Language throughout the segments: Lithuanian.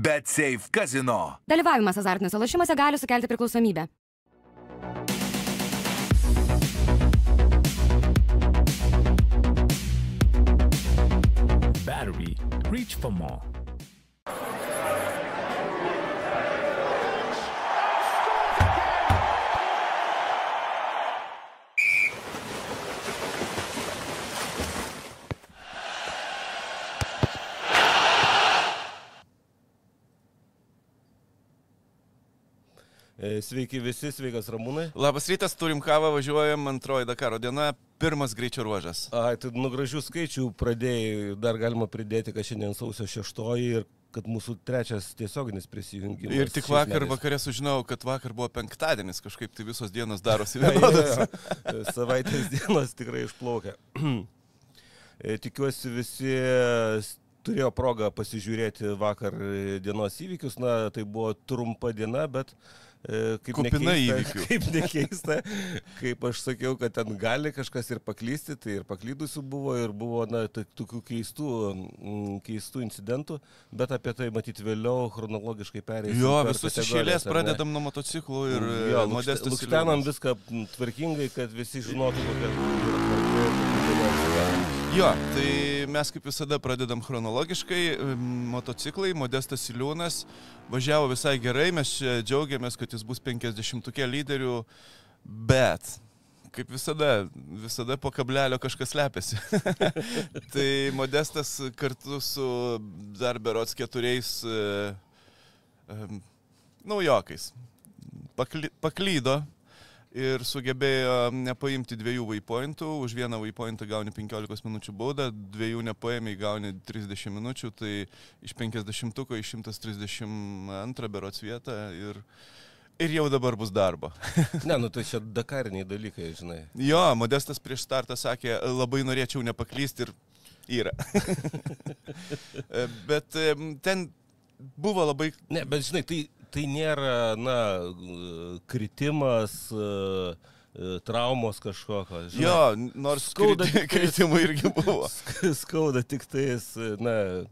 Bet Safe Casino. Dalyvavimas azartiniuose lošimuose gali sukelti priklausomybę. Battery. Reach for more. Sveiki visi, sveikas Ramūnai. Labas rytas, turim kavą, važiuojam antroji Dakaro diena, pirmas greičio ruožas. Ai, tai nuo gražių skaičių pradėjai, dar galima pridėti, kad šiandien sausio šeštoji ir kad mūsų trečias tiesioginis prisijungimas. Ir tik vakar vakarė sužinojau, kad vakar buvo penktadienis, kažkaip tai visos dienos darosi vienodas. Savaitės dienos tikrai išplaukia. E, Tikiuosi visi turėjo progą pasižiūrėti vakar e, dienos įvykius. Na, tai buvo trumpa diena, bet e, kaip Kupina nekeista-. Kaip nekeista, kaip aš sakiau, kad ten gali kažkas ir paklysti, tai ir paklydusių buvo, ir buvo, na, tai tokių keistų, mm, keistų incidentų, bet apie tai matyti vėliau chronologiškai perėsime. Jo, visus iš eilės pradedam nuo motociklų ir e, modestas. Lukštenam viską tvarkingai, kad visi žinotų, kokia yra tvarka Jo, tai mes kaip visada pradedam chronologiškai. Motociklai, Modestas Iliūnas važiavo visai gerai, mes džiaugiamės, kad jis bus 50-ukė lyderių, bet kaip visada, visada po kablelio kažkas slepiasi. tai Modestas kartu su dar berots keturiais e, e, naujokais pakly, paklydo ir sugebėjo nepaimti dviejų waypointų, už vieną waypointą gauni 15 minučių baudą, dviejų nepaėmė, gauni 30 minučių, tai iš 50-ko į 132 berots vietą ir, ir jau dabar bus darbo. Ne, nu tai čia dakariniai dalykai, žinai. Jo, Modestas prieš startą sakė, labai norėčiau nepaklysti ir yra. Bet em, ten buvo labai Ne, bet žinai, tai, tai nėra, na, kritimas, e, traumos kažkokio. žinai. Jo, nors Skauda kriti- tiktais- kritimų irgi buvo. Sk- Skauda tik tais, na,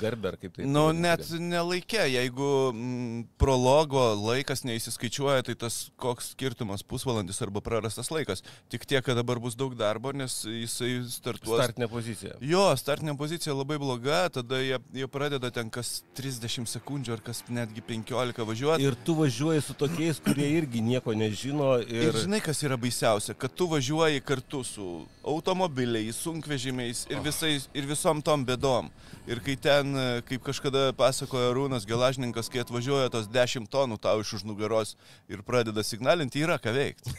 garbė ar kaip tai. Nu, pavadinti. net nelaikė, jeigu mm, prologo laikas neįsiskaičiuoja, tai tas koks skirtumas pusvalandis arba prarastas laikas. Tik tiek, kad dabar bus daug darbo, nes jisai startuos. Startinė pozicija. Jo, startinė pozicija labai bloga, tada jie, jie pradeda ten kas 30 sekundžių ar kas netgi 15 važiuoti. Ir tu važiuoji su tokiais, kurie irgi nieko nežino. Ir, ir žinai, kas yra baisiausia, kad tu važiuoji kartu su automobiliais, sunkvežimiais ir, visais, ir visom tom bėdom. Ir kai ten, e, kaip kažkada pasakojo Rūnas Gelažninkas, kai atvažiuoja tos 10 tonų tau iš už nugaros ir pradeda signalinti, yra ką veikti.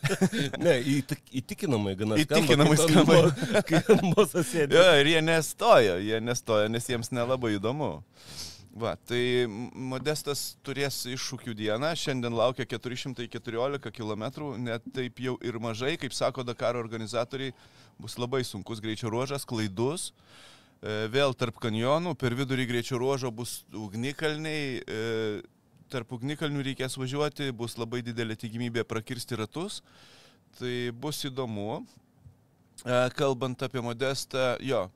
ne, įtik, įtikinamai gana. Įtikinamai skamba, kai mozo sėdi. Jo, ir jie nestoja, jie nestoja, nes jiems nelabai įdomu. Va, tai Modestas turės iššūkių dieną, šiandien laukia 414 km, net taip jau ir mažai, kaip sako Dakaro organizatoriai, bus labai sunkus greičio ruožas, klaidus, e, vėl tarp kanjonų, per vidurį greičio ruožo bus ugnikalniai, e, tarp ugnikalnių reikės važiuoti, bus labai didelė tikimybė prakirsti ratus, tai bus įdomu. E, Kalbant apie Modestą, jo,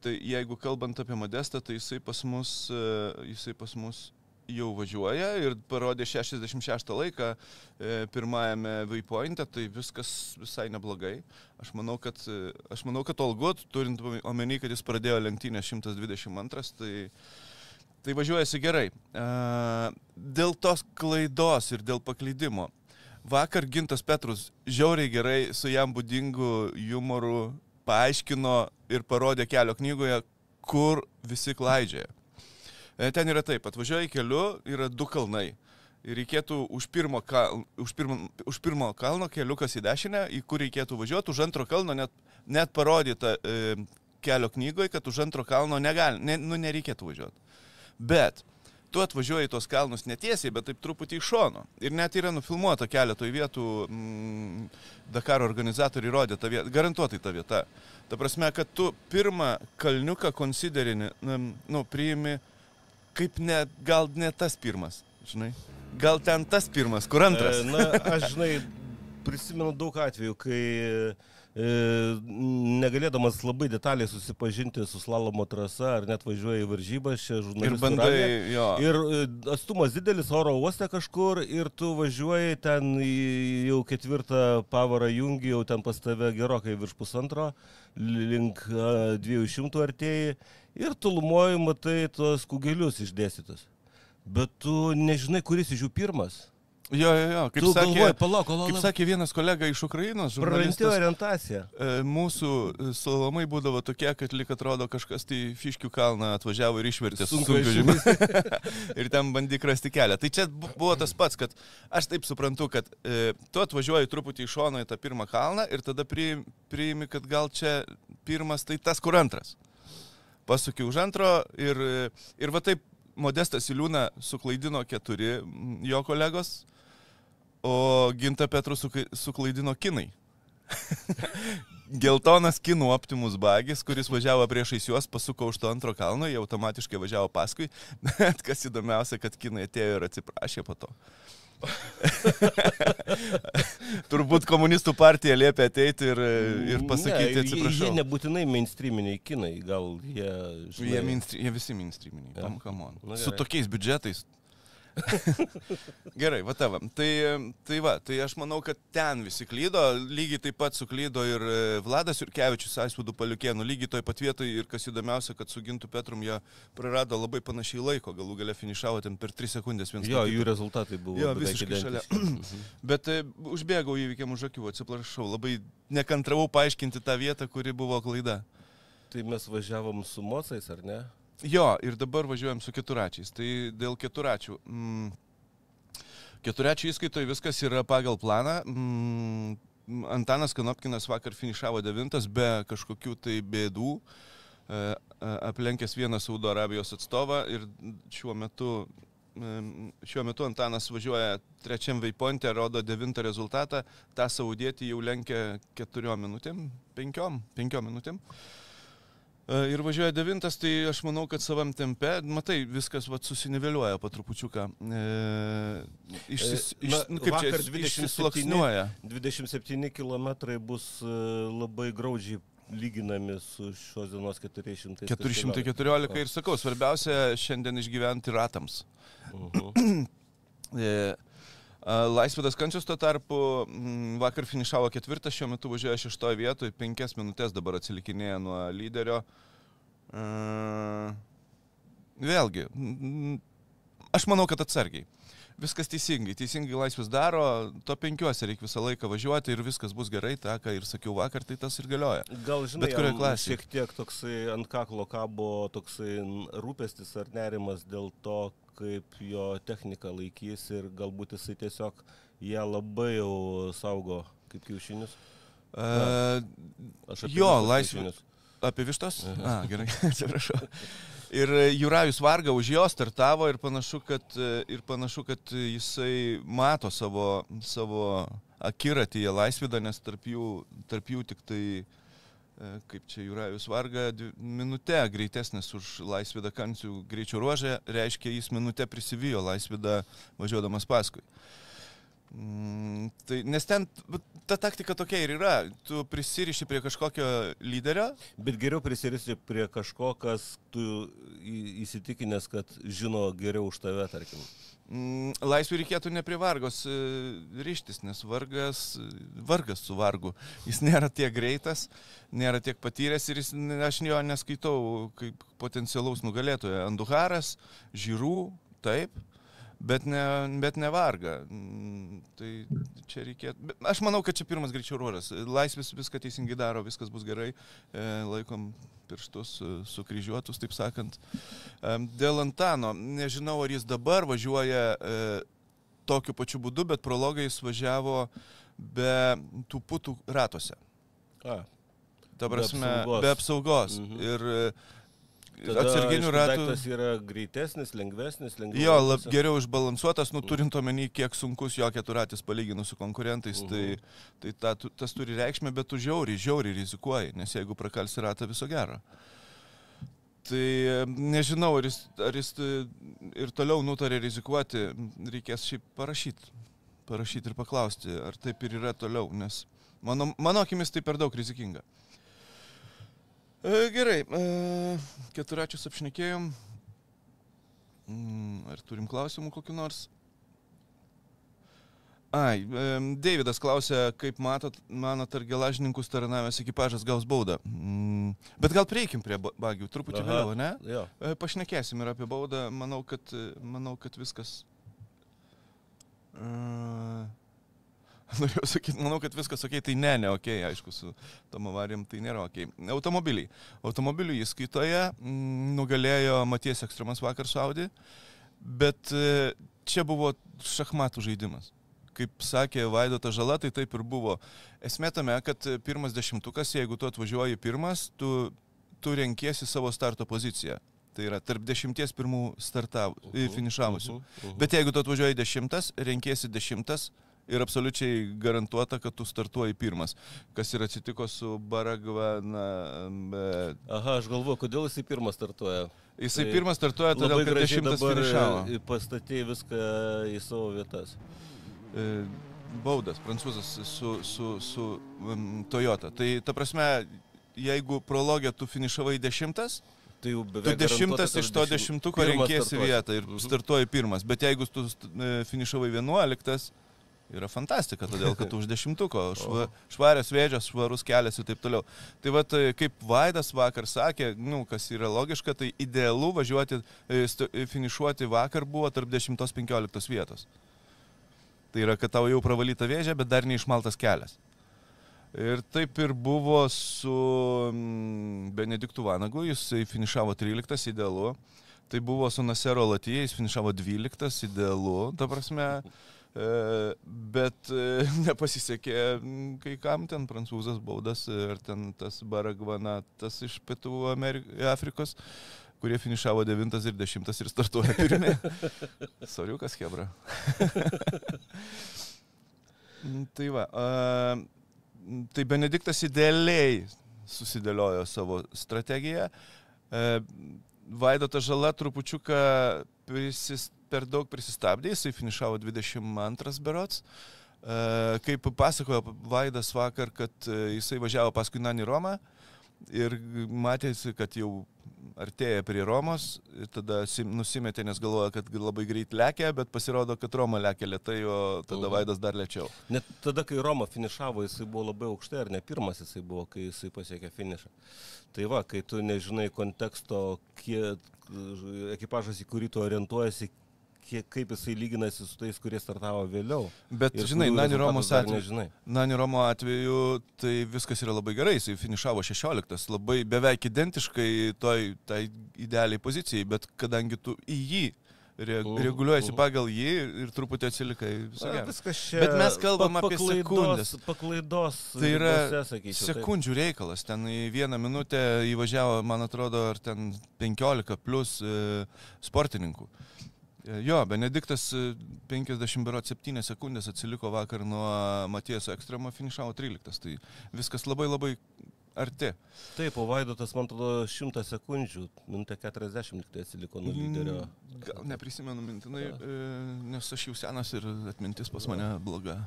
tai jeigu kalbant apie Modestą, tai jisai pas mus, e, jisai pas mus jau važiuoja ir parodė 66 laiką e, pirmajame waypointe, tai viskas visai neblogai. Aš manau, kad, e, aš manau, kad Olgut, turint omeny, kad jis pradėjo lenktynę 122, tai, tai važiuojasi gerai. E, Dėl tos klaidos ir dėl paklydimo. Vakar Gintas Petrus žiauriai gerai su jam būdingu humoru paaiškino ir parodė kelio knygoje, kur visi klaidžioja. E, Ten yra taip, atvažiuoji keliu, yra du kalnai. Ir reikėtų už pirmo, kal, už, pirmo, už pirmo kalno keliukas į dešinę, į kur reikėtų važiuoti, už antro kalno net, net parodyta e, kelio knygoje, kad už antro kalno negali, ne, nu, nereikėtų važiuoti. Bet tu atvažiuoji į tos kalnus netiesiai, bet taip truputį iš šono. Ir net yra nufilmuota keletoj vietų, mm, Dakaro organizatoriai rodė tą vietą, garantuotai tą vietą. Ta prasme, kad tu pirmą kalniuką konsiderini, nu, priimi kaip ne, gal ne tas pirmas, žinai. Gal ten tas pirmas, kur antras. E, Na, aš žinai, prisimenu daug atvejų, kai negalėdamas labai detaliai susipažinti su slalomo trasa ar net važiuoja į varžybas, čia Ir žurnalistų bandai, rate. jo. Ir e, atstumas didelis oro uoste kažkur ir tu važiuoji ten jau ketvirtą pavarą jungi, jau ten pas tave gerokai virš pusantro, link a, 200 artėjai ir tulumoji matai tos kugelius išdėstytus. Bet tu nežinai, kuris iš jų pirmas. Jo, jo, jo. Kaip tu sakė, galvoji, palauk, kol kaip sakė vienas kolega iš Ukrainos, Praranti orientaciją. e, mūsų e, slalomai būdavo tokie, kad lik atrodo kažkas tai Fiškių kalną atvažiavo ir išvertė sunkvežimį. ir ten bandyk rasti kelią. Tai čia bu- buvo tas pats, kad aš taip suprantu, kad e, tu atvažiuoji truputį iš šono į tą pirmą kalną ir tada priim- priimi, kad gal čia pirmas tai tas, kur antras. Pasukiu už antro ir, ir va taip Modestas Iliūna suklaidino keturi jo kolegos, o Ginta Petrų suklaidino kinai. Geltonas kinų Optimus bagis, kuris važiavo priešais juos, pasuko už to antro kalno, jie automatiškai važiavo paskui, bet kas įdomiausia, kad kinai atėjo ir atsiprašė po to. Turbūt komunistų partija liepia ateiti ir, ir pasakyti ne, atsiprašau. Jie nebūtinai mainstreaminiai kinai, gal jie... žinai, Jie, mainstream, jie visi mainstreaminiai. Ja. Ja. Come on. Nu, Su tokiais biudžetais. Gerai, va tava. Tai, tai va, tai aš manau, kad ten visi klydo, lygiai taip pat suklydo ir e, Vladas Jurkevičius, Aisvudų paliukėnų, lygiai toj pat vietoje ir kas įdomiausia, kad su Gintu Petrum jie prarado labai panašiai laiko, galų gale finišavo ten per 3 sekundės vienas. Jo, jų rezultatai buvo. Jo, visiškai šalia. Bet e, užbėgau įvykiam už akių, atsiprašau, labai nekantravau paaiškinti tą vietą, kuri buvo klaida. Tai mes važiavom su mocais, ar ne? Jo, ir dabar važiuojam su keturačiais. Tai dėl keturačių. Mm, keturačių įskaitoje viskas yra pagal planą. Mm, Antanas Kanopkinas vakar finišavo devintas be kažkokių tai bėdų. E, e, aplenkęs vieną Saudo Arabijos atstovą ir šiuo metu, em, šiuo metu Antanas važiuoja trečiam veipointe, rodo devintą rezultatą. Ta saudėti jau lenkia keturiom minutėm, penkiom, penkiom minutėm. E, Ir važiuoja devintas, tai aš manau, kad savam tempe, matai, viskas vat, susiniveliuoja po trupučiuką. E, išsis, E, iš, na, nu, kaip čia, vakar jis 27 išsisluoksniuoja. 27 km bus e, labai graudžiai lyginami su šios dienos 400. 414 ir sakau, svarbiausia šiandien išgyventi ratams. Mhm. E, a, Laisvidas Kančius tuo tarpu mm, vakar finišavo ketvirtas, šiuo metu važiuoja šeštoje vietoje, penkias minutės dabar atsilikinėja nuo lyderio. Vėlgi, aš manau, kad atsargiai. Viskas teisingai, teisingai laisvės daro, to penkiuose reikia visą laiką važiuoti ir viskas bus gerai, tą, ką ir sakiau vakar, tai tas ir galioja. Gal žinai, Bet kurioj jam klasėj. šiek tiek toksai ant kaklo kabo toksai rūpestis ar nerimas dėl to, kaip jo technika laikys ir galbūt jisai tiesiog ją labai jau saugo kaip kiaušinius. Uh, Aš apie Jo, vištos laisvė- kiaušinius. Apie vištos? A, gerai, atsiprašau. Ir e, Jurajus Varga už jo startavo ir panašu, kad, e, ir panašu, kad jisai mato savo, savo akiratyje laisvydą, nes tarp jų, tarp jų tik tai, e, kaip čia Jurajus Varga, minutė greitesnis už laisvydą kancių greičio ruožę, reiškia, jis minutę prisivijo laisvydą važiuodamas paskui. Mm, tai, nes ten ta taktika tokia ir yra. Tu prisiriši prie kažkokio lyderio, Bet geriau prisiristi prie kažko, kas tu įsitikinęs, kad žino geriau už tave, tarkim. Mm, Laisvui reikėtų ne prie vargos e, ryštis, nes vargas, vargas su vargu. Jis nėra tiek greitas, nėra tiek patyręs ir jis, aš jo neskaitau kaip potencialaus nugalėtojo. Anduharas, Žirų, taip, bet ne, bet ne varga. Tai čia reikėtų. Aš manau, kad čia pirmas greičiau ruožas. Laisvis viską teisingai daro, viskas bus gerai. E, Laikom pirštus e, sukryžiuotus, taip sakant. Em, Dėl Antano, nežinau, ar jis dabar važiuoja e, tokiu pačiu būdu, bet prologai jis važiavo be tų putų ratuose. A, Ta Be prasme, apsaugos. be apsaugos. Mhm. Ir e, tada, atsarginių ratų. daiktas yra greitesnis, lengvesnis, lengviau. Jo, lab, geriau išbalansuotas, nu, turint omeny, kiek sunkus jo keturatis palyginus su konkurentais, Mhm. tai, tai ta, tas turi reikšmę, bet tu žiauriai, žiauriai rizikuoji, nes jeigu prakalsi ratą viso gero. Tai nežinau, ar jis, ar jis e, ir toliau nutarė rizikuoti, reikės šiaip parašyti, parašyti ir paklausti, ar taip ir yra toliau, nes Mano, mano akimis tai per daug rizikinga. E, gerai, e, keturačius apšnekėjom. Mm, Ar turim klausimų kokiu nors? Ai, em, Deividas klausė, kaip matot, manot, ar gelažininkus taranavęs ekipažas gaus baudą. Mm, bet gal prieikim prie ba- bagių, truputį Aha. vėliau, ne? Jo. E, Pašnekėsim ir apie baudą. Manau, kad, e, manau, kad viskas. Uh, norėjau sakyti, manau, kad viskas ok, tai ne, ne ok, aišku, su tom avarijom tai nėra ok. Automobiliai. Automobilių įskaitoje mm, nugalėjo Matijas Ekstremas vakar su Audi, bet e, čia buvo šachmatų žaidimas. Kaip sakė Vaidota Žala, tai taip ir buvo. Esmė tame, kad pirmas dešimtukas, jeigu tu atvažiuoji pirmas, tu, tu renkiesi savo starto poziciją. Tai yra tarp dešimties pirmų startav, finišavusių. Mhm. Bet jeigu tu atvažiuoji dešimtas, renkiesi dešimtas ir absoliučiai garantuota, kad tu startuoji pirmas. Kas ir atsitiko su Baragvana. Bet... Aha, aš galvoju, kodėl jisai pirmas startuoja. Jisai Tai pirmas startuoja, todėl kad dešimtas finišavo. e, pastatė viską į savo vietas. E, Baudas, prancūzas su, su, su um, Toyota. Tai ta prasme, jeigu prologė tu finišavai dešimtas, Tai jau tu beveik dešimtas garantuota, iš to dešimt- dešimtuko renkiesi startuosi. vietą ir Mhm. startuoji pirmas. Bet jeigu tu e, finišavai vienuoliktas, yra fantastika, todėl kad už dešimtuko, šva, švarios vėdžios, švarus kelias ir taip toliau. Tai va, kaip Vaidas vakar sakė, nu, kas yra logiška, tai idealu važiuoti, e, e, finišuoti vakar buvo tarp 10-15 vietos. Tai yra, kad tau jau pravalyta vėžė, bet dar neišmaltas kelias. Ir taip ir buvo su mm, Benediktu Vanagu, jis finišavo 13 idealu. Tai buvo su Nasero Latija, jis finišavo 12 idealu, ta prasme. E, bet e, nepasisekė kai kam ten prancūzas baudas ir ten tas Baragvana, tas iš Pietų Amerik Afrikos, kurie finišavo 9 ir 10 ir startuoja pirmie. Soriukas, Hebra. Mm, tai va. Tai Benediktas idealiai susidėliojo savo strategiją. E, Vaidotas Žala trupučiuką prisis, per daug prisistabdė, jisai finišavo 22 berots. E, Kaip pasakojo Vaidas vakar, kad e, jisai važiavo paskui Nani Romą ir matėsi, kad jau artėja prie Romos ir tada sim- nusimetė, nes galvoja, kad labai greit lekia, bet pasirodo, kad Roma lekia lietai, o tada. Vaidas dar lėčiau. Net tada, kai Roma finišavo, jisai buvo labai aukštai, ar ne pirmas jisai buvo, kai jisai pasiekė finišą. Tai va, kai tu nežinai konteksto, kiek ekipažas, į kurį tu orientuojasi, kiek, kaip jisai lyginasi su tais, kurie startavo vėliau. Bet, Ir žinai, Nani Romos atveju. Nani Romo atveju tai viskas yra labai gerai, jisai finišavo 16, labai beveik identiškai toj tai idealiai pozicijai, bet kadangi tu į jį re, reguliuojasi pagal jį ir truputį atsilikai. Viskas čia. Bet mes kalbam apie paklaidos- sekundes. Paklaidos. Tai yra ribose. Sekundžių reikalas, ten į vieną minutę įvažiavo, man atrodo, ar ten 15 plus e, sportininkų. E, Jo, Benediktas e, 50 berot 7 sekundės atsiliko vakar nuo Matijos Ekstremo, finišavo 13. Tai viskas labai labai arti. Taip, o Vaidotas, man atrodo, 100 sekundžių, minutė 40 tik tai atsiliko nuo lyderio. Mm, Gal neprisimenu mintinai, e, nes aš jau senas ir atmintis pas mane bloga.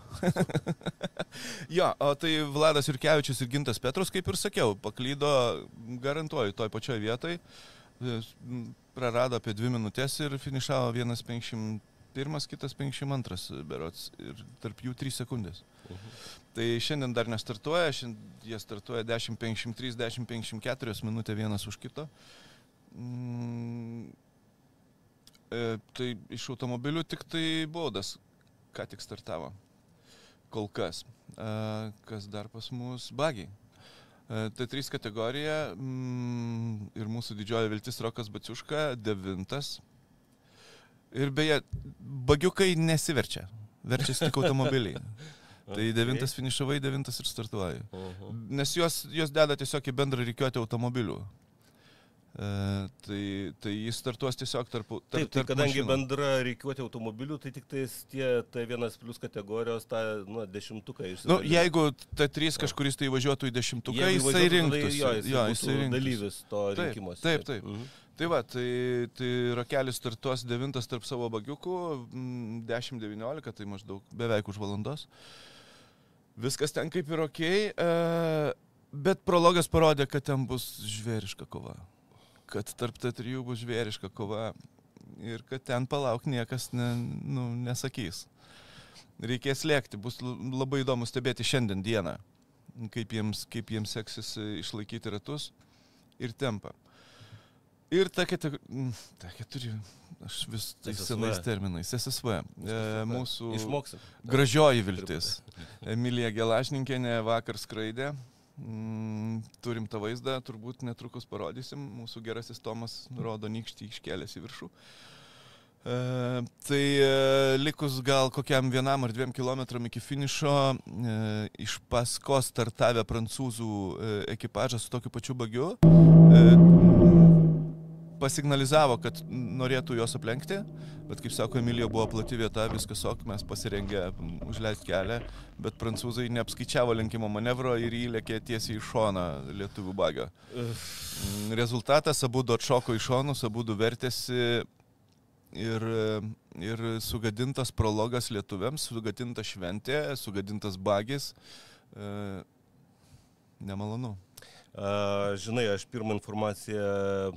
jo, o tai Vladas Irkevičius ir Gintas Petrus, kaip ir sakiau, paklydo, garantuoju, toj pačioj vietoj. Prarado apie dvi minutės ir finišavo vienas 51, kitas 52 berots ir tarp jų 3 sekundės. Tai šiandien dar nestartuoja, šiandien jie startuoja 10.53, 10.54 minutė vienas už kito. Mm, e, tai iš automobilių tik tai baudas, ką tik startavo. Kol kas. E, kas dar pas mus? Bagiai. E, tai trys kategorija mm, ir mūsų didžioji viltis Rokas Baciuška, devintas. Ir beje, bagiukai nesiverčia, verčiasi tik automobiliai. Tai devintas finišavai, devintas ir startuoji. Mhm. Nes juos, juos deda tiesiog į bendrą reikiuotę automobilių. E, tai, tai jis startuos tiesiog tarp... tarp Taip, tai tarp kadangi mašinų. bendra reikiuoti automobilių, tai tik tais tie T1 plus kategorijos, tą, nu, dešimtuką iš Nu, jeigu T3 kažkuris tai važiuotų į dešimtuką, jisai rinktųsi. Jo, jisai, jo, jisai rinktųsi. dalyvis to Taip, rinkimuose. taip, taip. Mhm. Tai va, tai, tai Rokelis startuos devintas tarp savo bagiukų, mm, 10-19, tai maždaug beveik už valandos. Viskas ten kaip ir ok, e, bet prologas parodė, kad ten bus žvėriška kova. Kad tarp T3 bus žvėriška kova ir kad ten palauk niekas ne, nu, nesakys. Reikės lėkti, bus labai įdomu stebėti šiandien dieną, kaip jiems, kaip jiems seksis e, išlaikyti ratus ir tempą. Ir ta keturi, ta keturi, aš vis tais senais terminais, SSV, e, mūsų Išmoksim. gražioji viltis. Emilija Gelažninkienė vakar skraidė, mm, turim tą vaizdą, turbūt netrukus parodysim, mūsų gerasis Tomas rodo nykštį iškėlęs į viršų. E, tai e, likus gal kokiam vienam ar dviem kilometram iki finišo, e, iš paskos startavę prancūzų e, ekipažą su tokiu pačiu bagiu e, pasignalizavo, kad norėtų juos aplenkti, bet kaip sako Emilija, buvo plati vieta, viskas ok, mes pasirengę užleisti kelią, bet prancūzai neapskaičiavo lenkimo manevro ir įlėkė tiesiai į šoną lietuvių bagio. Mm, Rezultatas, abu du atšoko į šonus, abu du vertėsi ir, ir sugadintas prologas lietuviams, sugadinta šventė, sugadintas bagis. E, nemalonu. A, žinai, aš pirmą informaciją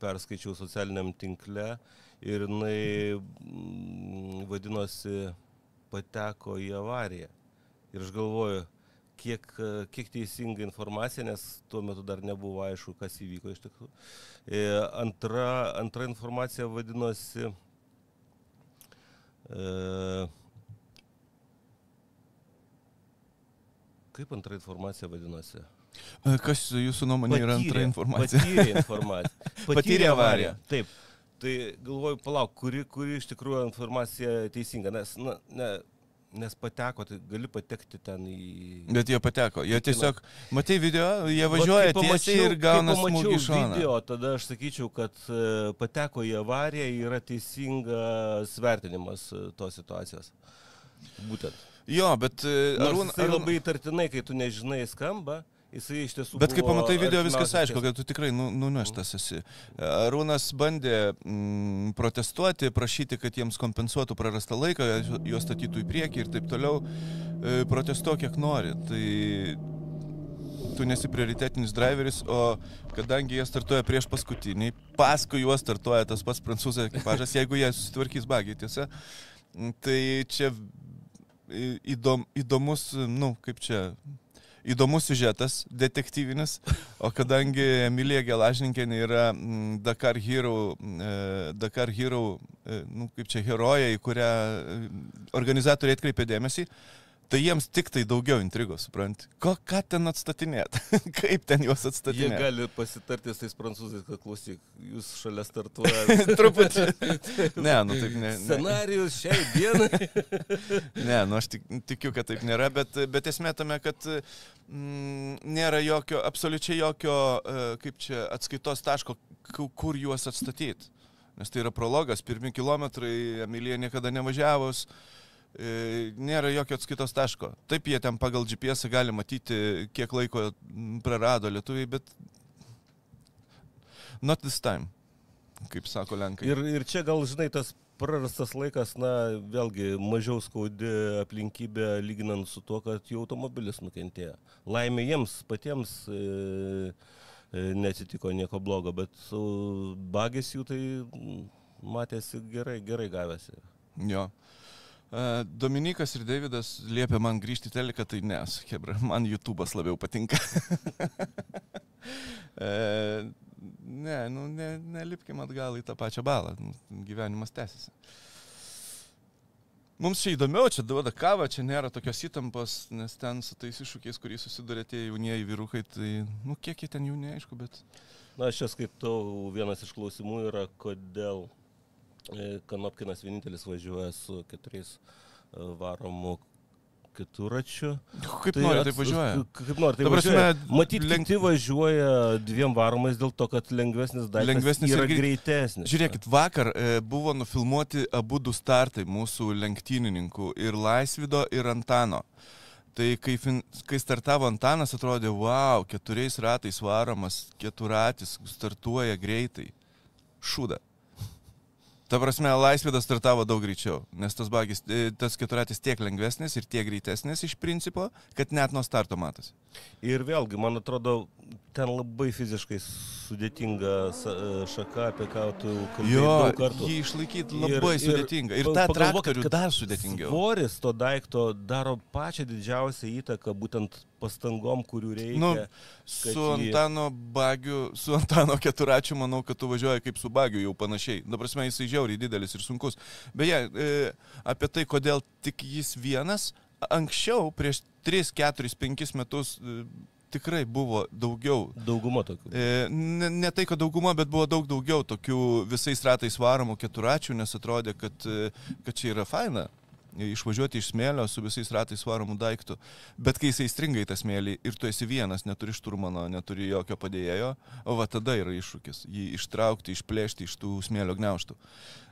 perskaičiau socialiniam tinkle ir jinai mm, vadinosi pateko į avariją. Ir aš galvoju, kiek, kiek teisinga informacija, nes tuo metu dar nebuvo aišku, kas įvyko iš tikrųjų. E, Antra, antra informacija vadinosi e, Kaip antra informacija vadinosi? Kas jūsų nuomonė yra antra informacija? Patyrė informaciją. Patyrė avariją. Taip. Tai galvoju, palauk, kuri, kuri iš tikrųjų informacija teisinga, nes, na, ne, nes pateko, tai gali patekti ten į... Bet jie pateko. Jie tiesiog, matai video, jie važiuoja tiesiai ir gauna smūgį iš šono. Video, tada aš sakyčiau, kad e, pateko į avariją yra teisingas vertinimas e, tos situacijos. Būtent. Jo, bet e, Arūn, Arūn, labai įtartinai, kai tu nežinai skamba, jisai iš tiesų... Bet kai pamatai video, viskas aišku, kad tu tikrai nu, nuneštas esi. Arūnas bandė mm, protestuoti, prašyti, kad jiems kompensuotų prarastą laiką, juos statytų į priekį ir taip toliau. E, Protestuok kiek nori. Tai tu nesi prioritetinis driveris, o kadangi jie startuoja prieš paskutinį, paskui juos startuoja tas pats prancūzų ekipažas, jeigu jie susitvarkys bagiai, tiesa. Tai čia įdom, įdomus, nu, kaip čia, įdomus siužetas, detektyvinis, o kadangi Emilija Gelažninkienė yra mm, Dakar Hero, mm, e, Dakar Hero, e, nu, kaip čia heroja, į kurią e, organizatoriai atkreipė dėmesį, tai jiems tik tai daugiau intrigos, suprant. Ko, ką ten atstatinėt? kaip ten juos Jie atstatinėt? gali pasitarti su tais prancūzais, kad klausyk, jūs šalia startuojate. Truputį. Ne, nu taip ne. ne. Scenarijus šiai dienai. Ne, nu aš tik, tikiu, kad taip nėra, bet, bet esmė tame, kad mm, nėra jokio, absoliučiai jokio, e, kaip čia, atskaitos taško, ku- kur juos atstatyti. Nes tai yra prologas, pirmi kilometrai, Emilija niekada nevažiavus, e, nėra jokio atskaitos taško. Taip jie ten pagal GPS gali matyti, kiek laiko prarado lietuviai, bet not this time, kaip sako Lenkai. Ir, ir čia gal, žinai, tas prarastas laikas, na, vėlgi mažiau skaudi aplinkybė lyginant su tuo, kad jų automobilis nukentėjo. Laimė jiems patiems e, e, neatsitiko nieko blogo, bet su bagės jų tai matėsi gerai, gerai gavęsi. Jo. E, Dominikas ir Davidas liepia man grįžti į teleką, tai ne, Hebra, man YouTube'as labiau patinka. E, ne, nu, ne, nelipkim atgal į tą pačią balą, nu, gyvenimas tęsiasi. Mums čia įdomiau, čia duoda kavą, čia nėra tokios įtampos, nes ten su tais iššūkiais, kuriais susiduria tie jaunieji vyrukai, tai, nu, kiek jie ten jų neaišku, bet... Na, aš čia skaitau, vienas iš klausimų yra, kodėl Kanopkinas vienintelis važiuoja su keturiais e, varomų keturačių. Kaip tai nori, tai važiuoja. Kaip nori, tai Ta prasme, važiuoja. Matyt, lenk- kiti važiuoja dviem varomais dėl to, kad lengvesnis daiktas Lengvesnis yra ir greit- greitesnis. Žiūrėkit, vakar e, buvo nufilmuoti abu du startai mūsų lenktynininkų ir Laisvido ir Antano. Tai kai, fin, kai startavo Antanas, atrodė, wow, keturiais ratais varomas, keturatis, startuoja greitai. Šūda. Ta prasme, Laisvėdas startavo daug greičiau, nes tas bagis, e, tas keturatis tiek lengvesnis ir tiek greitesnis iš principo, kad net nuo starto matosi. Ir vėlgi, man atrodo, ten labai fiziškai sudėtinga sa- šaka, apie ką tu kalbėjai Jo, jį išlaikyti labai ir, sudėtinga. Ir pa- tą traktorių dar sudėtingiau. Svoris to daikto daro pačią didžiausią įtaką būtent pastangom, kurių reikia. Nu, Su jį- Antano bagiu, su Antano keturačiu, manau, kad tu važiuoji kaip su bagiu jau panašiai. Dabar prasme, jisai žiauriai didelis ir sunkus. Beje, e, apie tai, kodėl tik jis vienas, anksčiau, prieš 3, 4, 5 metus, e, tikrai buvo daugiau. Dauguma tokių. E, ne, ne tai, kad dauguma, bet buvo daug daugiau tokių visais ratais varomų keturačių, nes atrodė, kad, e, kad čia yra faina išvažiuoti iš smėlio su visais ratais varomų daiktų. Bet kai jisai stringa į tą smėlį ir tu esi vienas, neturi šturmano, neturi jokio padėjėjo, o va tada yra iššūkis jį ištraukti, išplėšti iš tų smėlio gniauštų.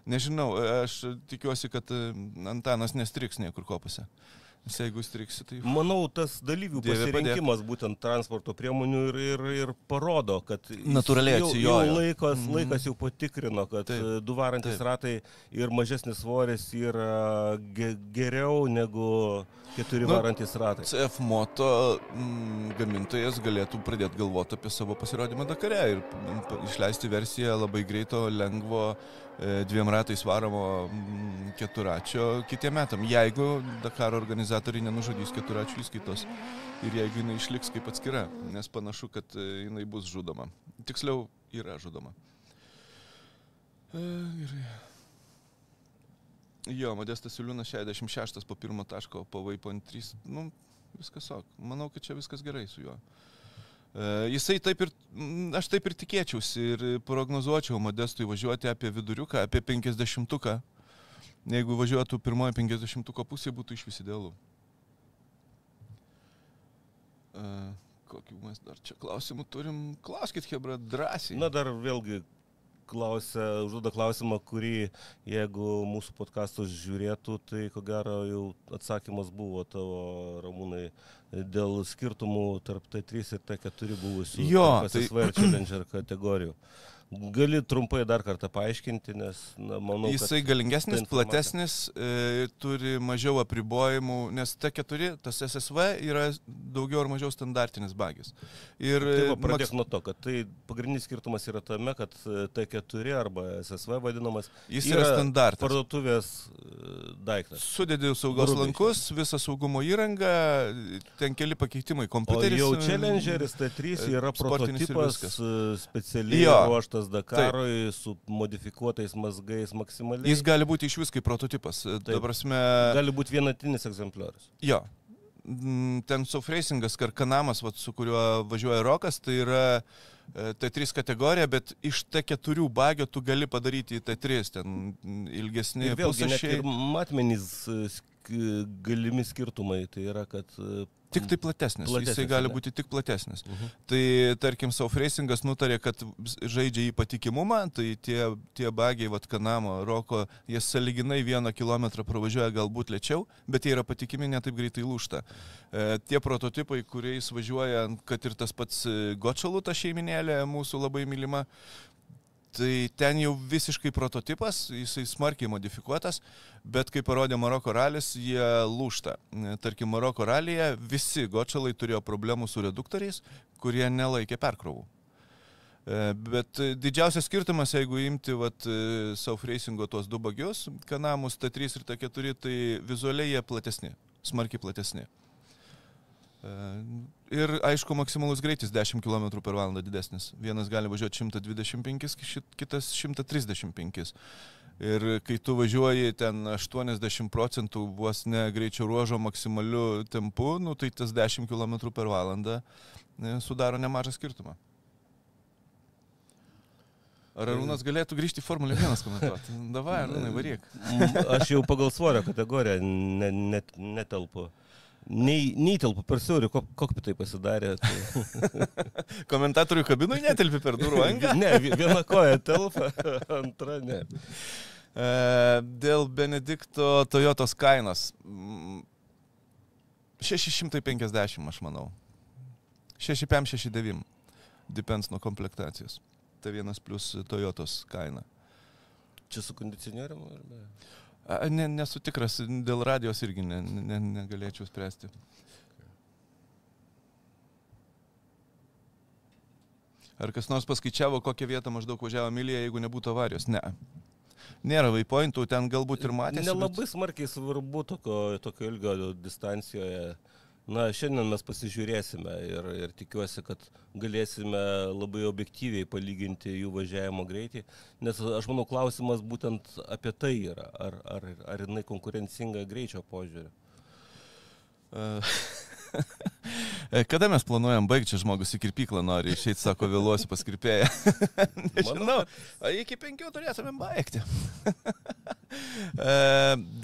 Nežinau, aš tikiuosi, kad e, Antanas nestriks niekur kopose. Nes jeigu striksi, tai... Manau, tas dalyvių Dieve pasirinkimas būtent transporto priemonių ir, ir, ir parodo, kad jis Natūraliai jau, jau atsijojo. laikas, Mhm. laikas jau patikrino, kad Taip, Taip. du varantis taip. ratai ir mažesnis svoris yra ge geriau negu keturi Nu, varantis ratai. CF moto mm, gamintojas galėtų pradėti galvoti apie savo pasirodymą Dakare ir mm, išleisti versiją labai greito, lengvo, e, dviem ratais varomo mm, keturačio kitiem metam, jeigu Dakaro organizatoriai nenužudys keturačių įskaitos ir jeigu jinai išliks kaip atskira, nes panašu, kad e, jinai bus žudoma. Tiksliau, yra žudoma. E, gerai. Jo, Modestas Iliūnas 66 po pirmo taško, po Vaipon 3. Nu, viskas ok. Manau, kad čia viskas gerai su juo. E, jisai taip ir, aš taip ir tikėčiausi ir prognozuočiau Modestui važiuoti apie viduriuką, apie 50-uką. Jeigu važiuotų pirmoji 50-uko pusė, būtų iš vis idealu. E, kokių mes dar čia klausimų turim? Klauskit, Hebra, drąsiai. Na dar vėlgi klausia, užduoda klausimą, kurį jeigu mūsų podcastus žiūrėtų, tai ko gero jau atsakymas buvo tavo ramūnai dėl skirtumų tarp T3 ir T4 buvusių Jo, tai- kategorijų. Gali trumpai dar kartą paaiškinti, nes na, manau, Jisai galingesnis, platesnis, e, turi mažiau apribojimų, nes T4, tas SSV yra daugiau ar mažiau standartinis bagis. Ir Tai va, e, pradėk maks- nuo to, kad tai pagrindinis skirtumas yra tame, kad e, T4 arba SSV vadinamas jis yra standartas. parduotuvės e, daiktas. Sudėdė saugos Grubiai lankus, visą saugumo įrangą, ten keli pakeitimai O kompiuteris. jau e, Challengeris T3 yra prototipas specialiai Jo, ruoštas Dakarui su modifikuotais mazgais maksimaliai. Jis gali būti iš vis kaip prototipas. Taip. Ta prasme, gali būti vienatinis egzempliorius. Jo. Mm, Ten South Racingas, Karkanamas, vat, su kuriuo važiuoja Rokas, tai yra e, T3 kategorija, bet iš T4 bagio tu gali padaryti į T3, ten ilgesni Ir vėlgi ir matmenys e, galimi skirtumai. Tai yra, kad e, Tik tai platesnis. Platesnis, Jisai gali būti tik platesnis. Mhm. Tai tarkim, South Racingas nutarė, kad žaidžia į patikimumą, tai tie, tie bagiai, vad Kanamo, Roko, jie saliginai vieną kilometrą pravažiuoja galbūt lėčiau, bet jie yra patikimi, netaip greitai lūšta. E, tie prototipai, kuriais važiuoja, kad ir tas pats e, Gočalų ta šeiminėlė, mūsų labai mylima, Tai ten jau visiškai prototipas, jisai smarkiai modifikuotas, bet kaip parodė Maroko ralis, jie lūšta. Tarkim, Maroko ralyje visi gočalai turėjo problemų su reduktoriais, kurie nelaikė perkrovų. E, Bet didžiausias skirtumas, jeigu imti vat, e, South Racingo tuos du bagius, kanamus T3 ir T4, tai vizualiai jie platesni, smarkiai platesni. E, Ir aišku, maksimalus greitis 10 km per valandą didesnis. Vienas gali važiuoti 125, šit- kitas 135. Ir kai tu važiuoji ten 80 procentų vos ne greičio ruožo maksimaliu tempu, nu, tai tas 10 km per valandą e, sudaro nemažą skirtumą. Ar Arūnas galėtų grįžti į Formulę 1 komentuoti? Davai, Arūnai, varyk. M, Aš jau pagal svorio kategoriją ne, net, netelpu. Nei, neįtelpu per siaurį, kok, kokpitai pasidarė. Tai... Komentatorių kabinui netelpi per durų angą. ne, vi- viena koja telpa, antra ne. E, Dėl Benedikto Toyotos kainos. mm, 650, aš manau. 6569. Depends nuo komplektacijos. Tai vienas plus Toyotos kaina. Čia su kondicionierium ar ne? A, Ne, nesu tikras, dėl radijos irgi ne, ne, negalėčiau spręsti. Ar kas nors paskaičiavo, kokią vietą maždaug važiavo Milija, jeigu nebūtų avarijos? Ne. Nėra vaipointų, ten galbūt ir matėsi. Nelabai smarkiai svarbu tokio, tokio ilgio distancijoje. Na, šiandien mes pasižiūrėsime ir, ir tikiuosi, kad galėsime labai objektyviai palyginti jų važiavimo greitį, nes aš manau klausimas būtent apie tai yra, ar, ar, ar jinai konkurencinga greičio požiūriu. E, Kada mes planuojam baigti, čia žmogus į kirpyklą nori išeiti, sako, vėluosiu pas kirpėją. Nežinau, iki penkių turėtume baigti. E,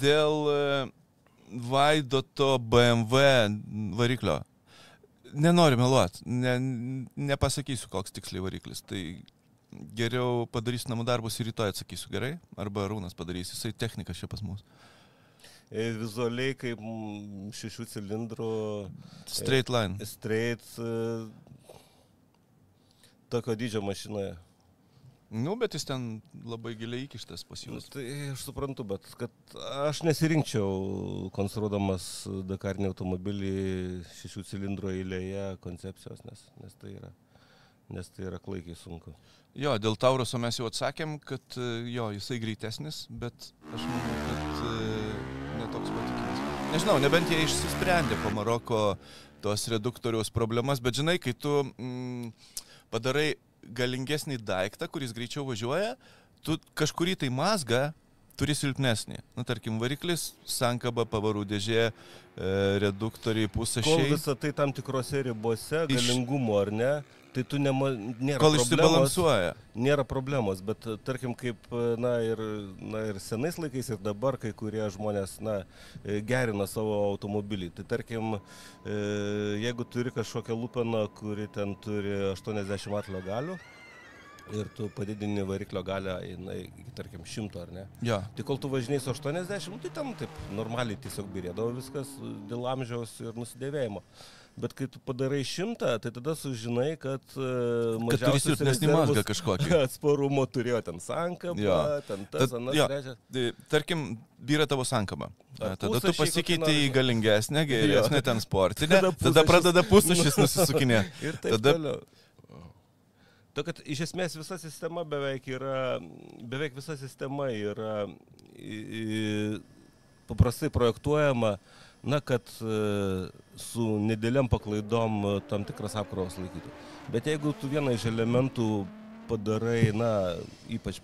Dėl e, Vaidoto BMW variklio. Nenoriu meluoti, ne, nepasakysiu, koks tiksliai variklis. Tai geriau padarysiu namų darbus ir rytoj atsakysiu gerai, arba Rūnas padarys, jisai technikas čia pas mus. E, Vizualiai kaip šešių cilindrų Straight line. straight e, tokio dydžio mašinoje. Nu, bet jis ten labai giliai įkištas pas Nu, jūs. Tai aš suprantu, bet kad aš nesirinkčiau konstruodamas Dakarinį automobilį šešių cilindrų eilėje koncepcijos, nes, nes, tai yra, nes tai yra klaikiai sunku. Jo, dėl Tauruso mes jau atsakėm, kad e, jo, jisai greitesnis, bet aš manau, kad e, netoks patikimas. Nežinau, nebent jie išsisprendė po Maroko tos reduktoriaus problemas, bet žinai, kai tu mm, padarai galingesnį daiktą, kuris greičiau važiuoja, tu kažkurį tai mazgą turi silpnesnį. Na, tarkim, variklis, sankaba, pavarų dėžė, e, reduktoriai, Kol pusašiai. visą tai tam tikrose ribose, Iš- galingumo ar ne, tai tu nema, nėra Kol išsibalansuoja. Nėra problemos, bet tarkim, kaip na, ir, na, ir senais laikais ir dabar kai kurie žmonės na, gerina savo automobilį. Tai tarkim, e, jeigu turi kažkokią lupeną, kuri ten turi 80 atlio galių ir tu padidini variklio galę jinai, tarkim, 100 ar ne. Jo. Tai kol tu važinai su 80, nu, tai ten taip normaliai tiesiog birėdavo viskas dėl amžiaus ir nusidėvėjimo. Bet kai tu padarai šimtą, tai tada sužinai, kad... e, Kad turi silpnesnį mazgą kažkokį. Atsparumo turėjo ten sankapą, Jo. ten tas, anas, jo. trečias. Tai, Tarkim, vyra tavo sankaba. Tada tu pusašiai pasikeiti kokį į galingesnę, geresnę, ten sportinę. Tada Tada pusašis- pradeda pusušis nusisukinė. Ir taip Tada- toliau. To, kad iš esmės visa sistema beveik yra, beveik visa sistema yra į, į, paprastai projektuojama, na, kad e, su nedėliam paklaidom e, tam tikras apkrovas laikytų. Bet jeigu tu vieną iš elementų padarai, na, ypač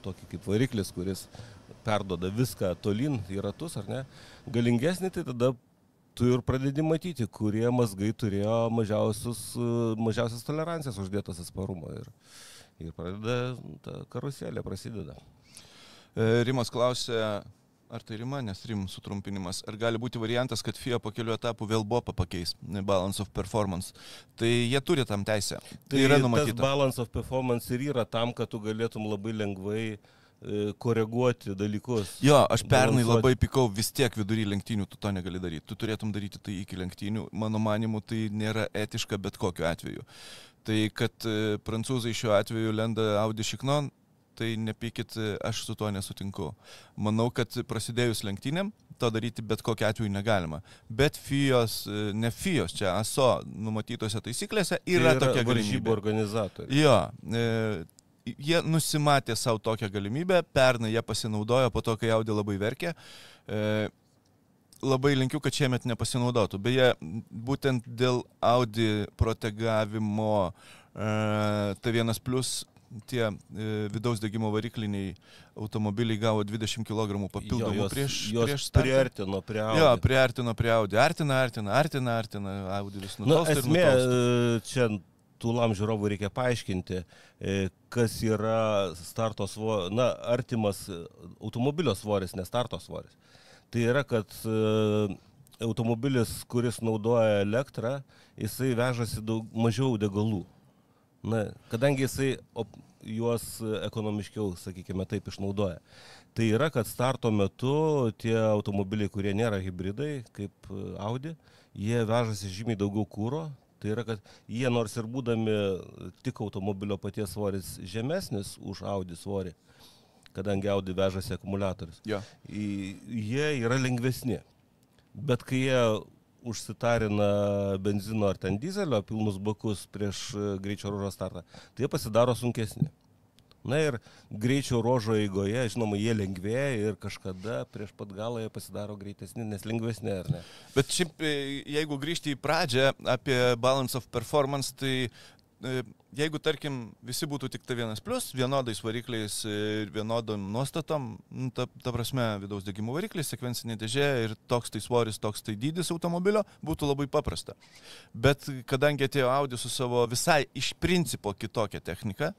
tokį kaip variklis, kuris perdoda viską tolin į ratus, ar ne, galingesnį, tai tada tu ir pradedi matyti, kurie mazgai turėjo mažiausius, e, mažiausias tolerancijas uždėtas atsparumo ir, ir pradeda ta karuselė prasideda. E, Rimas klausė, ar tai Rima, nes Rim sutrumpinimas, ar gali būti variantas, kad FIA po kelių etapų vėl BOPA pakeis, Balance of Performance. Tai jie turi tam teisę. Tai yra tas numatyta. balance of performance ir yra tam, kad tu galėtum labai lengvai e, koreguoti dalykus. Jo, aš pernai labai pikau, vis tiek vidury lenktynių tu to negali daryti. Tu turėtum daryti tai iki lenktynių. Mano manimu, tai nėra etiška bet kokiu atveju. Tai kad e, prancūzai šiuo atveju lenda Audi Šiknon, tai nepykit, e, aš su tuo nesutinku. Manau, kad prasidėjus lenktynėm, to daryti bet kokiu atveju negalima. Bet FIOS, e, ne FIOS, čia ASO numatytose taisyklėse Tai yra, yra tokia varžybų galimybė. organizatoriai. Jo, e, jie nusimatė savo tokią galimybę, pernai jie pasinaudojo, po to, kai Audi labai verkė. E, labai linkiu, kad šiemet nepasinaudotų. Beje, būtent dėl Audi protegavimo e, T1 plus tie e, vidaus degimo varikliniai automobiliai gavo 20 kg papildomų Jo, jos- prieš, jos prieš startą. priartino prie Audi. Jo, priartino prie Audi. Artina, artina, artina, artina, Audi vis Na, nutolsta. ir esmė, nutolsta. e, čia tūlam žiūrovui reikia paaiškinti, e, kas yra starto svoris, na, artimas e, automobilio svoris, ne starto svoris. Tai yra, kad e, automobilis, kuris naudoja elektrą, jisai vežasi daug mažiau degalų. Na, kadangi jisai op, juos ekonomiškiau, sakykime, taip išnaudoja. Tai yra, kad starto metu tie automobiliai, kurie nėra hybridai, kaip Audi, jie vežasi žymiai daugiau kūro. Tai yra, kad jie nors ir būdami tik automobilio paties svoris žemesnis už Audi svorį, kadangi Audi vežasi akumuliatorius. Į- Jie yra lengvesni. Bet kai jie užsitarina benzino ar ten dizelio pilnus bakus prieš e, greičio ruožo startą, tai jie pasidaro sunkesni. Na ir greičio ruožo eigoje, žinoma, jie lengvėja ir kažkada prieš pat galą jie pasidaro greitesni, nes lengvesni, ar ne? Bet šiaip, e, jeigu grįžti į pradžią apie balance of performance, tai e, jeigu, tarkim, visi būtų tik tai vienas plus, vienodais varikliais ir vienodom nuostatom, nu, ta, ta prasme, vidaus degimo variklis, sekvencinė dėžė ir toks tai svoris, toks tai dydis automobilio, būtų labai paprasta. Bet kadangi atėjo Audi su savo visai iš principo kitokia technika,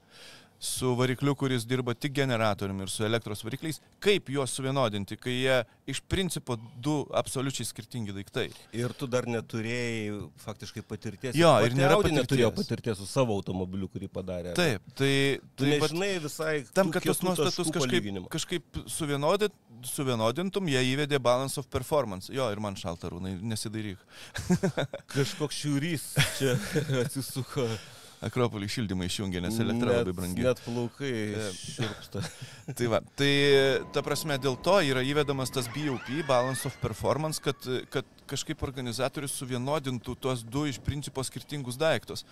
su varikliu, kuris dirba tik generatoriumi ir su elektros varikliais, kaip juos suvienodinti, kai jie iš principo du absoliučiai skirtingi daiktai. Ir tu dar neturėjai faktiškai patirties. Jo, ir nėra Audi neturėjo patirties. patirties su savo automobiliu, kurį padarė. Taip, tai, Tu tai nežinai visai. tam, kad tos nuostatus kažkaip, kažkaip suvienodint, suvienodintum, jie įvedė balance of performance. Jo, ir man šaltarūnai, nesidairyk. Kažkoks šiurys čia atsisuko. Akropolį šildymą išjungė, nes elektra Net- labai brangi. Net plaukai širpsta. Tai va, tai ta prasme dėl to yra įvedamas tas BOP, Balance of Performance, kad, kad kažkaip organizatorius suvienodintų tuos du iš principo skirtingus daiktus.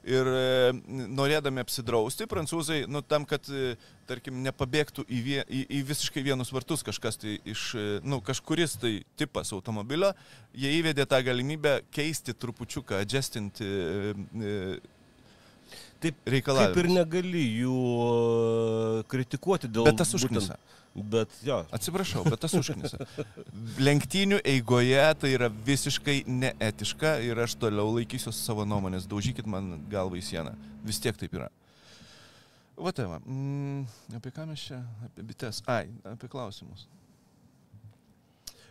Ir e, norėdami apsidrausti, prancūzai, nu tam, kad, e, tarkim, nepabėgtų į, vie, į, į visiškai vienus vartus kažkas tai iš, e, nu, kažkuris tai tipas automobilio, jie įvedė tą galimybę keisti trupučiuką, adjustinti Taip, reikalavimus. kaip ir negali jų e, kritikuoti dėl... Bet tas užknisa. Bet jo. Atsiprašau, bet tas užknisa. Lenktynių eigoje tai yra visiškai neetiška ir aš toliau laikysiu savo nuomonės. Daužykit man galvą į sieną. Vis tiek taip yra. Va tai va. Mm, apie ką mes čia? Apie bites. Ai, apie klausimus.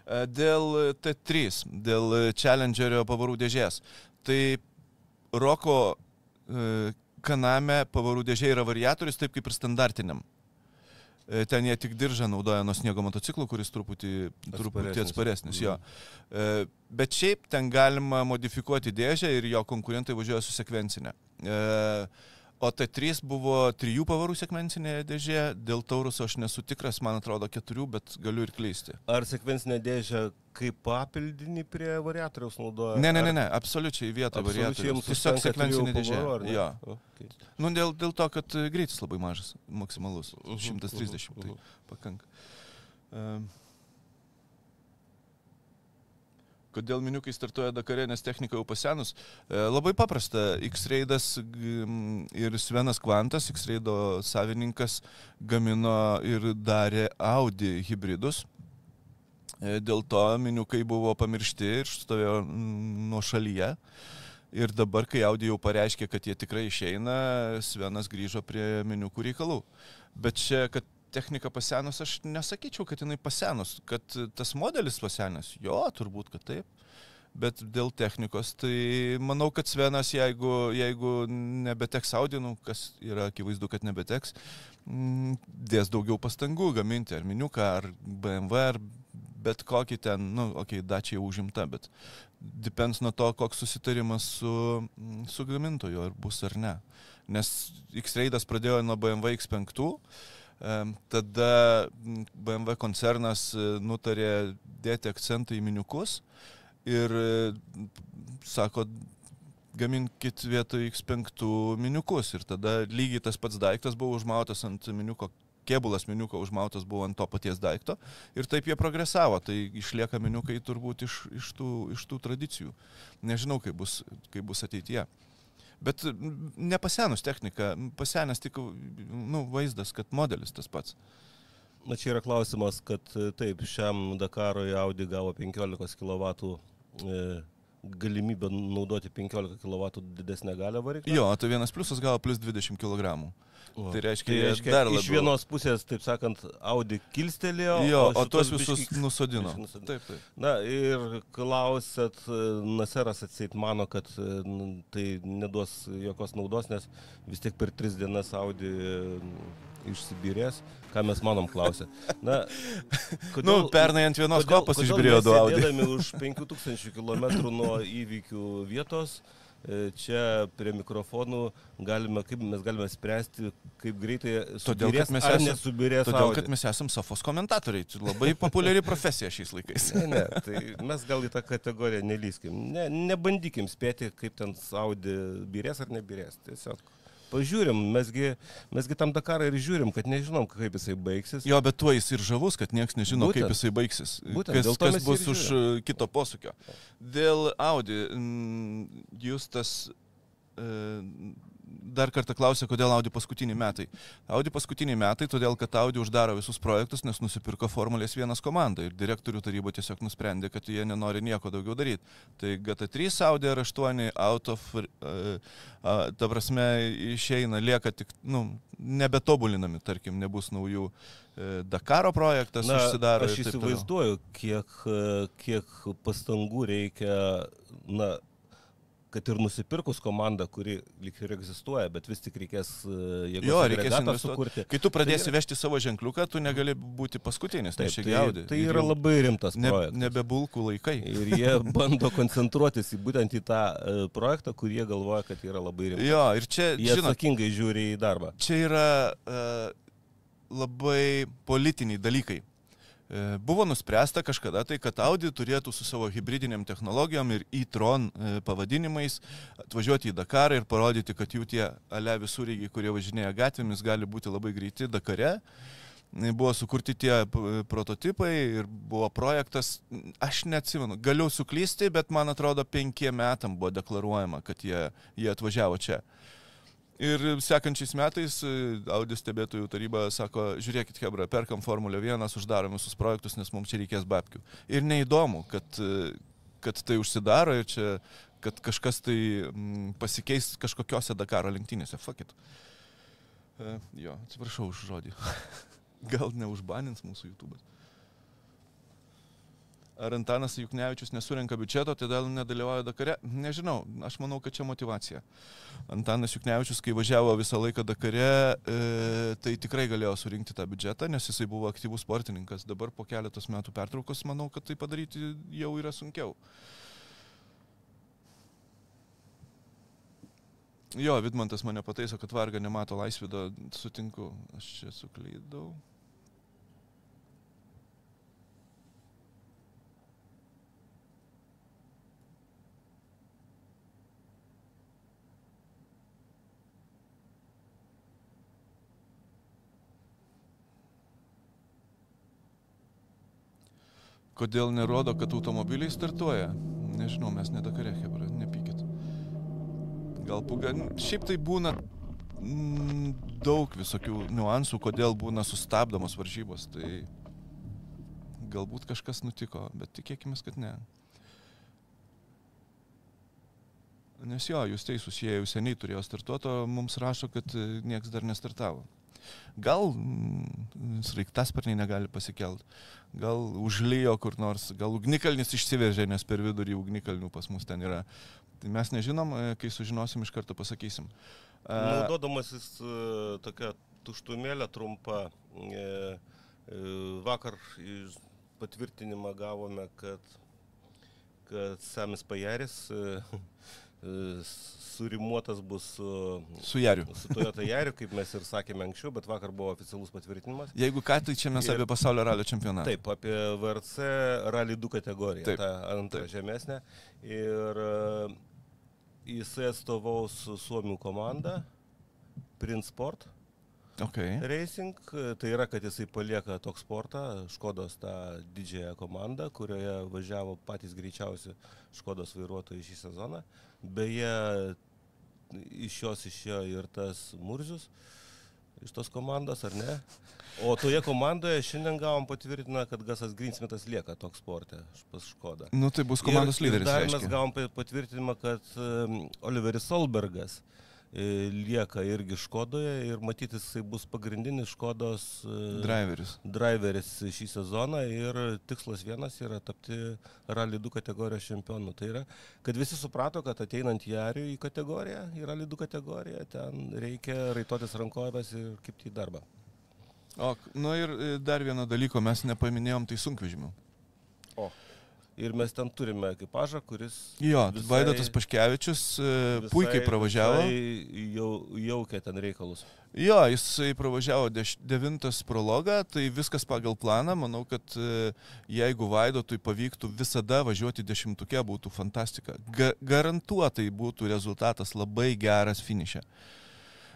E, Dėl T3, dėl Challengerio pavarų dėžės. Tai Roko e, kaname pavarų dėžė yra variatorius, taip kaip ir standartiniam. E, Ten jie tik diržą naudoja nuo sniego motociklų, kuris truputį, truputį Atsparesnis. atsparesnis. Jo. E, Bet šiaip ten galima modifikuoti dėžę ir jo konkurentai važiuoja su sekvencinė. E, O T3 buvo trijų pavarų sekvencinė dėžė, dėl tauruso aš nesu tikras, man atrodo keturių, bet galiu ir klysti. Ar sekvencinė dėžė kaip papildinį prie variatoriaus naudoja? Ne, ne, ne, ne, absoliučiai vietą jums Tiesiog sekvencinė dėžė. pavarų? Jo. Okay. Nu, dėl, dėl to, kad greitis labai mažas, maksimalus. Mhm, 130, mhm, tai mhm. pakanka. Um, Kodėl miniukai startuoja Dakare, nes technika jau pasenus? E, labai paprasta. X-Raidas ir Svenas Kvantas, X-Raido savininkas, gamino ir darė Audi hybridus. E, Dėl to miniukai buvo pamiršti ir stovėjo mm, nuo šalyje. Ir dabar, kai Audi jau pareiškė, kad jie tikrai išeina, Svenas grįžo prie miniukų reikalų. Bet čia, kad technika pasenus, aš nesakyčiau, kad jinai pasenus, kad tas modelis pasenęs. Jo, turbūt, kad taip. Bet dėl technikos, tai manau, kad Svenas, jeigu, jeigu nebeteks Audi, nu, kas yra akivaizdu, kad nebeteks, mm, dės daugiau pastangų gaminti ar miniuką, ar BMW, ar bet kokį ten, nu, okei, okay, dačia jau užimta, bet depends nuo to, koks susitarimas su, mm, su gamintoju, ar bus ar ne. Nes X-Raidas pradėjo nuo BMW X5, em, tada BMW koncernas e, nutarė dėti akcentą į miniukus ir e, sako, gaminkit vietoj X5 miniukus. Ir tada lygiai tas pats daiktas buvo užmautas ant miniuko, kėbulas miniuko užmautas buvo ant to paties daikto. Ir taip jie progresavo. Tai išlieka miniukai turbūt iš, iš, tų, iš tų tradicijų. Nežinau, kaip bus, kaip bus ateityje. Bet nepasenus technika, pasenęs tik nu, vaizdas, kad modelis tas pats. Na čia yra klausimas, kad e, taip, šiam Dakarui Audi gavo 15 kW e, galimybę naudoti 15 kW didesnę galę variklį. Jo, tai vienas pliusas gavo plus 20 kg. O, tai reiškia, tai reiškia dar iš labiau- vienos pusės, taip sakant, Audi kilstelėjo. Jo, o šitus tuos visus biškį- nusodino. nusodino. Taip, taip. Na ir klausėt, Naseras atseit mano, kad tai neduos jokios naudos, nes vis tiek per tris dienas Audi išsibirės. Ką mes manom klausė. Na, Nu, pernai ant vienos kopos išbirėjo du Audi. Už 5000 km nuo įvykių vietos, čia prie mikrofonų galime, kaip mes galime spręsti, kaip greitai Todėl, subirės mes esam- nesubirės. Todėl, kad mes esame sofos komentatoriai. Labai populiari profesija šiais laikais. Ne, ne, tai mes gal į tą kategoriją nelyskim. Ne, nebandykim spėti, kaip ten Saudi birės ar nebirės. Tiesiog pažiūrim, mesgi, mesgi tam Dakarą ir žiūrim, kad nežinom, kaip jisai baigsis. Jo, bet tuo jis ir žavus, kad niekas nežino, Būtent. kaip jisai baigsis. Būtent, kas kas bus už uh, kito posūkio. Dėl Audi, jūs tas e, dar kartą klausė, kodėl Audi paskutiniai metai. Audi paskutiniai metai, todėl kad Audi uždaro visus projektus, nes nusipirko Formulės 1 komandą ir direktorių taryba tiesiog nusprendė, kad jie nenori nieko daugiau daryti. Tai GT3 Audi R8 out of, uh, uh, ta prasme, išeina, lieka tik, nu, nebetobulinami, tarkim, nebus naujų uh, Dakaro projektas, Na, užsidaro. aš įsivaizduoju, kiek, e, kiek pastangų reikia, na, kad ir nusipirkus komandą, kuri lyg ir egzistuoja, bet vis tik reikės e, jėgos Jo, reikės sukurti. Kai tu pradėsi Tai tai vežti savo ženkliuką, tu negali būti paskutinis. Taip, nes čia tai, Audi. tai yra labai rimtas ne, projektas. nebe bulkų laikai. Ir jie bando koncentruotis į būtent į tą e, projektą, kurį jie galvoja, kad yra labai rimtas. Jo, ir čia, Jie žinot, atsakingai žiūri į darbą. čia yra uh, labai politiniai dalykai. E, Buvo nuspręsta kažkada tai, kad Audi turėtų su savo hybridiniam technologijom ir e-tron e, pavadinimais atvažiuoti į Dakarą ir parodyti, kad jų tie ale visureigiai, kurie važinėja gatvėmis, gali būti labai greiti Dakare. E, Buvo sukurti tie prototipai ir buvo projektas, aš neatsimenu, galiu suklysti, bet man atrodo penkiem metam buvo deklaruojama, kad jie, jie atvažiavo čia. Ir sekančiais metais e, Audi stebėtojų taryba sako, žiūrėkit, Hebra, perkam Formulę 1, uždarom visus projektus, nes mums čia reikės babkių. Ir neįdomu, kad, e, kad tai užsidaro ir čia, kad kažkas tai mm, pasikeis kažkokiose Dakaro lenktynėse. Fuck it. E, jo, atsiprašau už žodį. Gal neužbanins mūsų YouTube'as. Ar Antanas Juknevičius nesurenka biudžeto, todėl nedalyvauja Dakare? Nežinau, aš manau, kad čia motivacija. Antanas Juknevičius, kai važiavo visą laiką Dakare, e, tai tikrai galėjo surinkti tą biudžetą, nes jisai buvo aktyvus sportininkas. Dabar po keletos metų pertraukos manau, kad tai padaryti jau yra sunkiau. Jo, Vidmantas mane pataiso, kad varga nemato laisvido, sutinku, aš čia suklydau. Kodėl nerodo, kad automobiliai startuoja? Nežinau, mes nedakare, Hebra, nepykit. Gal puga... Šiaip tai būna daug visokių niuansų, kodėl būna sustabdomos varžybos. Tai galbūt kažkas nutiko, bet tikėkime, kad ne. Nes jo, jūs teisūs, jie jau seniai turėjo startuoti, o mums rašo, kad e, nieks dar nestartavo. Gal mm, sraigtasparniai negali pasikelt, gal užlyjo kur nors, gal ugnikalnis išsiveržė, nes per vidurį ugnikalnių pas mus ten yra. Tai mes nežinom, e, kai sužinosim, iš karto pasakysim. E, Naudodamasis e, tokia tuštumėlė trumpa, vakar patvirtinimą gavome, kad, kad Samis Pajaris surimuotas bus su, Su Jariu. su Toyota Jariu, kaip mes ir sakėme anksčiau, bet vakar buvo oficialus patvirtinimas. Jeigu ką, tai čia mes Ir- apie pasaulio ralio čempionatą. Taip, apie VRC Rally 2 kategoriją, Taip, tą antrą taip. žemesnę. Ir e, jisai atstovaus Suomių komandą, Prince Sport. Okay. Racing, tai yra, kad jisai palieka toks sportą, Škodos tą didžiąją komandą, kurioje važiavo patys greičiausi Škodos vairuotojai šį sezoną. Beje, iš jos išėjo ir tas Murzius, iš tos komandos, ar ne? O toje komandoje šiandien gavom patvirtiną, kad Gasas Grinsmitas lieka toks sportė pas Škodą. Nu, tai bus komandos ir, lyderis. Ir dar reiškia. mes gavom pa- patvirtinimą, kad Oliveris Solbergas e, lieka irgi Škodoje ir matyti jisai bus pagrindinis Škodos e, Driveris. driveris šį sezoną ir tikslas vienas yra tapti Rally 2 kategorijos čempionu. Tai yra, kad visi suprato, kad ateinant į Arių į kategoriją, į Rally 2 kategoriją, ten reikia raitotis rankovės ir kipti į darbą. O, nu ir e, dar vieno dalyko mes nepaminėjom, tai sunkvežimių. Ir mes ten turime ekipažą, kuris... Jo, visai- Vaidotas Paškevičius e, visai- puikiai pravažiavo. Jau, jaukia ten reikalus. Jo, jisai pravažiavo deš, devintas prologą, tai viskas pagal planą. Manau, kad e, jeigu Vaidotui pavyktų visada važiuoti dešimtuke, būtų fantastika. Ga garantuotai būtų rezultatas labai geras finiše.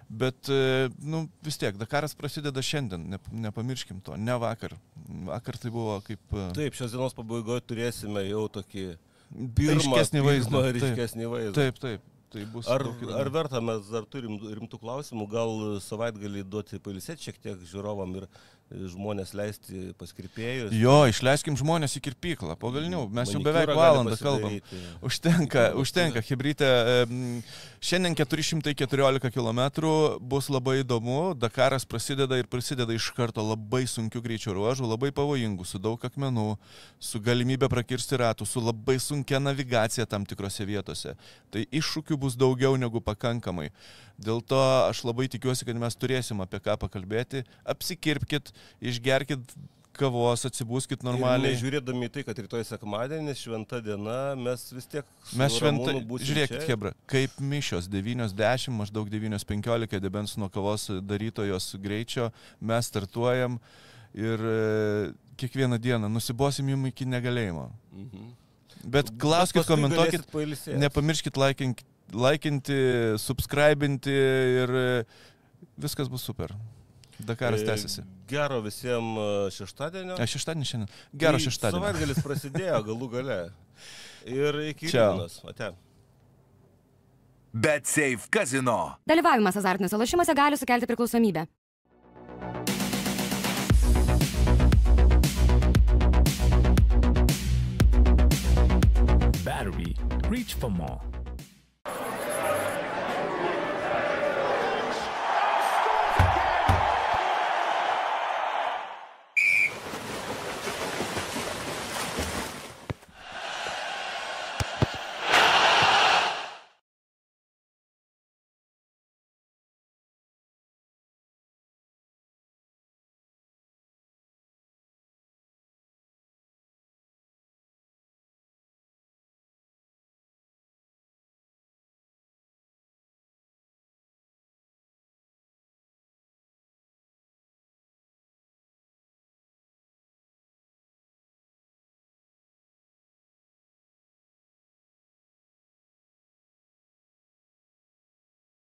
Bet, e, nu, vis tiek, Dakaras prasideda šiandien, nep nepamirškim to, ne vakar. Vakar tai buvo kaip... e, Taip, šios dienos pabaigoje turėsime jau tokį Aiškesnį vaizdą. ryškesnį vaizdą. taip, taip. Tai bus Ar, ar verta mes dar turim rimtų klausimų, gal savaitgalį duoti pailsėti šiek tiek žiūrovam ir žmonės leisti paskirpėjus? Jo, išleiskim žmonės į kirpyklą, po Vilnių. Mes jau beveik valandą kalbam. Užtenka, užtenka, Hebrytė. Šiandien 414 km bus labai įdomu. Dakaras prasideda ir prasideda iš karto labai sunkių greičio ruožų, labai pavojingų, su daug akmenų, su galimybė prakirsti ratų, su labai sunkia navigacija tam tikrose vietose. Tai iššūkių bus daugiau negu pakankamai. Dėl to aš labai tikiuosi, kad mes turėsim apie ką pakalbėti. Apsikirpkite, išgerkite kavos, atsibūskit normaliai. Ir Žiūrėdami tai, kad rytoj sekmadienis, šventa diena, mes vis tiek... Mes būsim žiūrėkit, čia. Hebra, kaip mišios 9.10, maždaug 9.15, debens nuo kavos darytojos greičio, mes startuojam ir e, kiekvieną dieną nusibosim jum iki negalėjimo. Mhm. Bet klauskit, komentuokit, nepamirškit laikink, laikinti, subscribinti ir e, viskas bus super. Dakaras e, tęsiasi. Gero visiems e, šeštadienio. Aš šeštadienį šiandien. Gero tai šeštadienio. Savaitgalis prasidėjo galų gale. Ir iki šiandienos. Ate. Bet safe kazino. Dalyvavimas azartiniuose lošimuose gali sukelti priklausomybę. Battery. Reach for more.